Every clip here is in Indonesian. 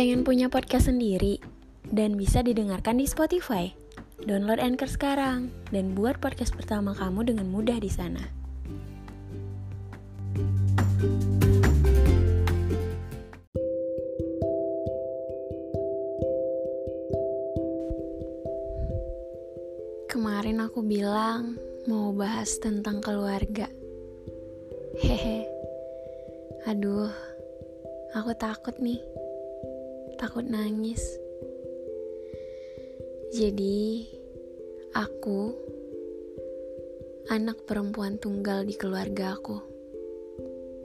Pengen punya podcast sendiri dan bisa didengarkan di Spotify? Download Anchor sekarang dan buat podcast pertama kamu dengan mudah di sana. Kemarin aku bilang mau bahas tentang keluarga. Hehe. Aduh, aku takut nih takut nangis. Jadi, aku anak perempuan tunggal di keluarga aku.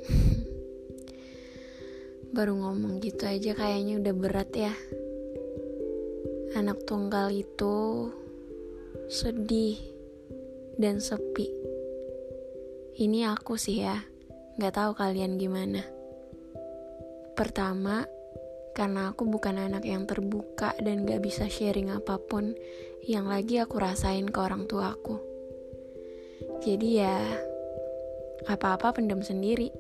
Baru ngomong gitu aja kayaknya udah berat ya. Anak tunggal itu sedih dan sepi. Ini aku sih ya, gak tahu kalian gimana. Pertama, karena aku bukan anak yang terbuka dan gak bisa sharing apa pun yang lagi aku rasain ke orang tua aku. Jadi ya, apa-apa pendam sendiri.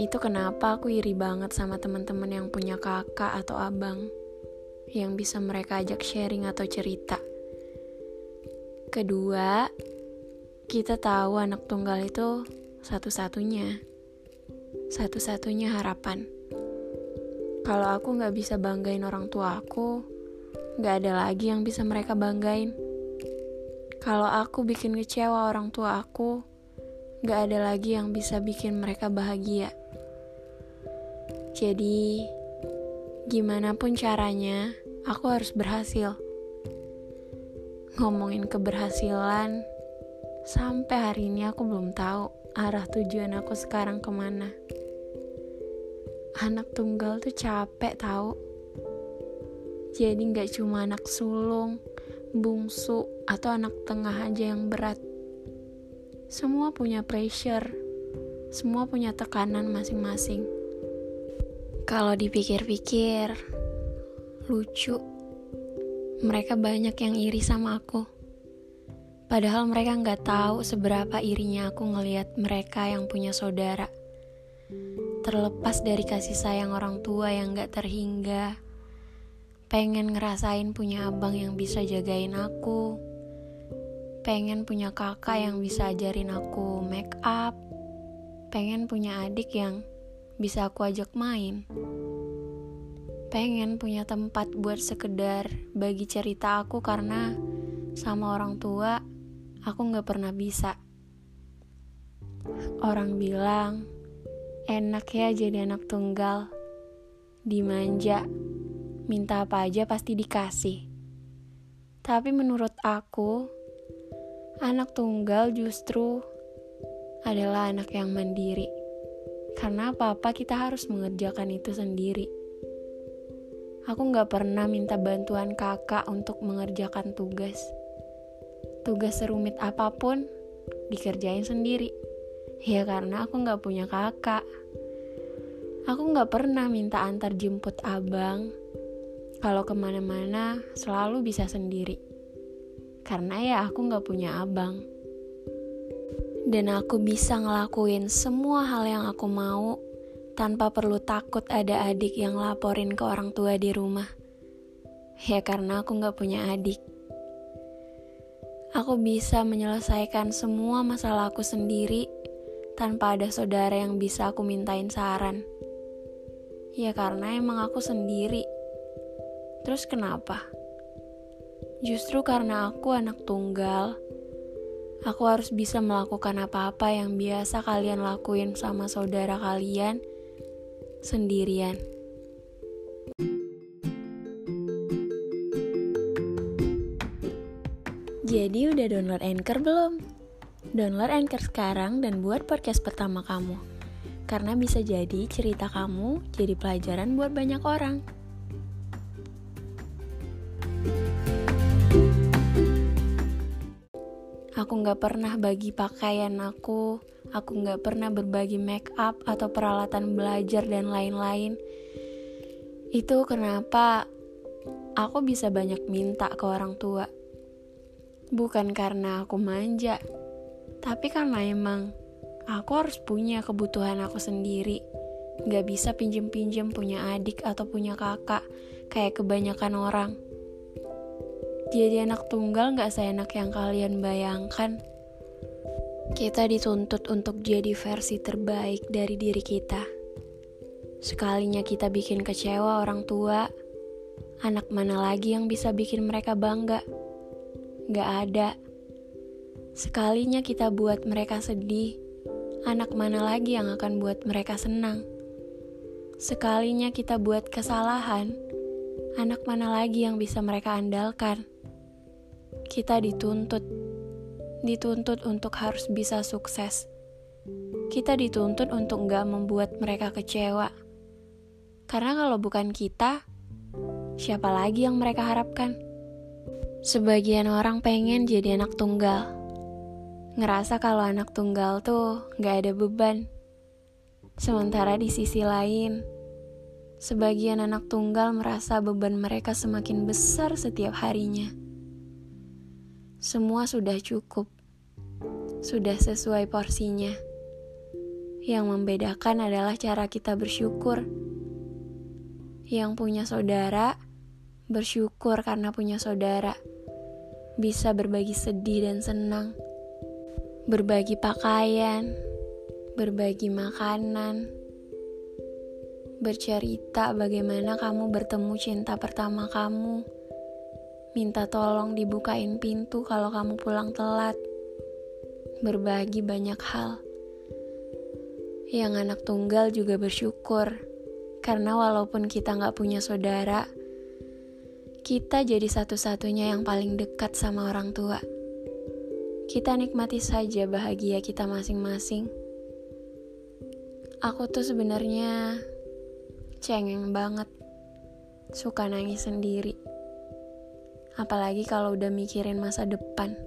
Itu kenapa aku iri banget sama teman-teman yang punya kakak atau abang yang bisa mereka ajak sharing atau cerita. Kedua, kita tahu anak tunggal itu satu-satunya, satu-satunya harapan kalau aku nggak bisa banggain orang tua aku, nggak ada lagi yang bisa mereka banggain. Kalau aku bikin kecewa orang tua aku, nggak ada lagi yang bisa bikin mereka bahagia. Jadi, gimana pun caranya, aku harus berhasil. Ngomongin keberhasilan, sampai hari ini aku belum tahu arah tujuan aku sekarang ke mana anak tunggal tuh capek tahu jadi nggak cuma anak sulung bungsu atau anak tengah aja yang berat. Semua punya pressure semua punya tekanan masing-masing. Kalau dipikir-pikir lucu. Mereka banyak yang iri sama aku. Padahal mereka nggak tahu seberapa irinya aku ngelihat mereka yang punya saudara terlepas dari kasih sayang orang tua yang gak terhingga. Pengen ngerasain punya abang yang bisa jagain aku. Pengen punya kakak yang bisa ajarin aku make up. Pengen punya adik yang bisa aku ajak main. Pengen punya tempat buat sekedar bagi cerita aku karena sama orang tua aku gak pernah bisa. Orang bilang Enak ya jadi anak tunggal. Dimanja, minta apa aja pasti dikasih. Tapi menurut aku, anak tunggal justru adalah anak yang mandiri. Karena apa-apa kita harus mengerjakan itu sendiri. Aku gak pernah minta bantuan kakak untuk mengerjakan tugas. Tugas serumit apa pun dikerjain sendiri. Ya karena aku gak punya kakak. Aku gak pernah minta antar jemput abang. Kalau ke mana-mana selalu bisa sendiri. Karena ya aku gak punya abang. Dan aku bisa ngelakuin semua hal yang aku mau tanpa perlu takut ada adik yang laporin ke orang tua di rumah. Ya karena aku gak punya adik. Aku bisa menyelesaikan semua masalah aku sendiri tanpa ada saudara yang bisa aku mintain saran. Ya karena emang aku sendiri. Terus kenapa? Justru karena aku anak tunggal, aku harus bisa melakukan apa-apa yang biasa kalian lakuin sama saudara kalian sendirian. Jadi udah download Anchor belum? Download Anchor sekarang dan buat podcast pertama kamu. Karena bisa jadi cerita kamu jadi pelajaran buat banyak orang. Aku gak pernah bagi pakaian aku, aku gak pernah berbagi make up atau peralatan belajar dan lain-lain. Itu kenapa aku bisa banyak minta ke orang tua. Bukan karena aku manja, tapi karena emang aku harus punya kebutuhan aku sendiri Gak bisa pinjem-pinjem punya adik atau punya kakak kayak kebanyakan orang. Jadi anak tunggal gak seenak yang kalian bayangkan. Kita dituntut untuk jadi versi terbaik dari diri kita. Sekalinya kita bikin kecewa orang tua, anak mana lagi yang bisa bikin mereka bangga? Gak ada. Sekalinya kita buat mereka sedih, anak mana lagi yang akan buat mereka senang? Sekalinya kita buat kesalahan, anak mana lagi yang bisa mereka andalkan? Kita dituntut, dituntut untuk harus bisa sukses. Kita dituntut untuk gak membuat mereka kecewa. Karena kalau bukan kita, siapa lagi yang mereka harapkan? Sebagian orang pengen jadi anak tunggal ngerasa kalau anak tunggal tuh gak ada beban. Sementara di sisi lain, sebagian anak tunggal merasa beban mereka semakin besar setiap harinya. Semua sudah cukup, sudah sesuai porsinya. Yang membedakan adalah cara kita bersyukur. Yang punya saudara, bersyukur karena punya saudara, bisa berbagi sedih dan senang berbagi pakaian, berbagi makanan, bercerita bagaimana kamu bertemu cinta pertama kamu, minta tolong dibukain pintu kalau kamu pulang telat, berbagi banyak hal. Yang anak tunggal juga bersyukur, karena walaupun kita nggak punya saudara, kita jadi satu-satunya yang paling dekat sama orang tua. Kita nikmati saja bahagia kita masing-masing. Aku tuh sebenarnya cengeng banget, suka nangis sendiri. Apalagi kalau udah mikirin masa depan.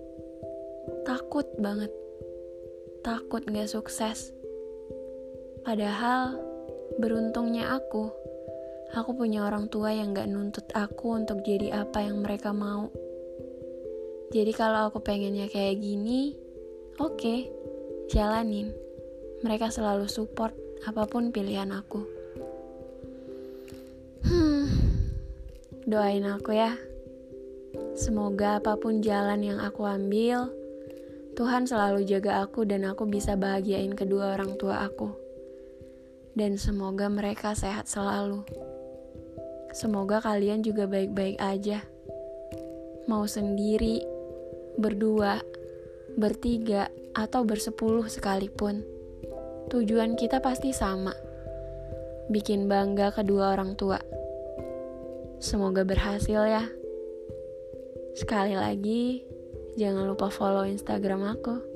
Takut banget. Takut gak sukses. Padahal beruntungnya aku, aku punya orang tua yang gak nuntut aku untuk jadi apa yang mereka mau. Jadi kalau aku pengennya kayak gini, oke, okay, jalanin. Mereka selalu support apa pun pilihan aku. Hmm, doain aku ya. Semoga apa pun jalan yang aku ambil, Tuhan selalu jaga aku dan aku bisa bahagiain kedua orang tua aku. Dan semoga mereka sehat selalu. Semoga kalian juga baik-baik aja. Mau sendiri, berdua, bertiga, atau bersepuluh sekalipun. Tujuan kita pasti sama. Bikin bangga kedua orang tua. Semoga berhasil ya. Sekali lagi, jangan lupa follow Instagram aku.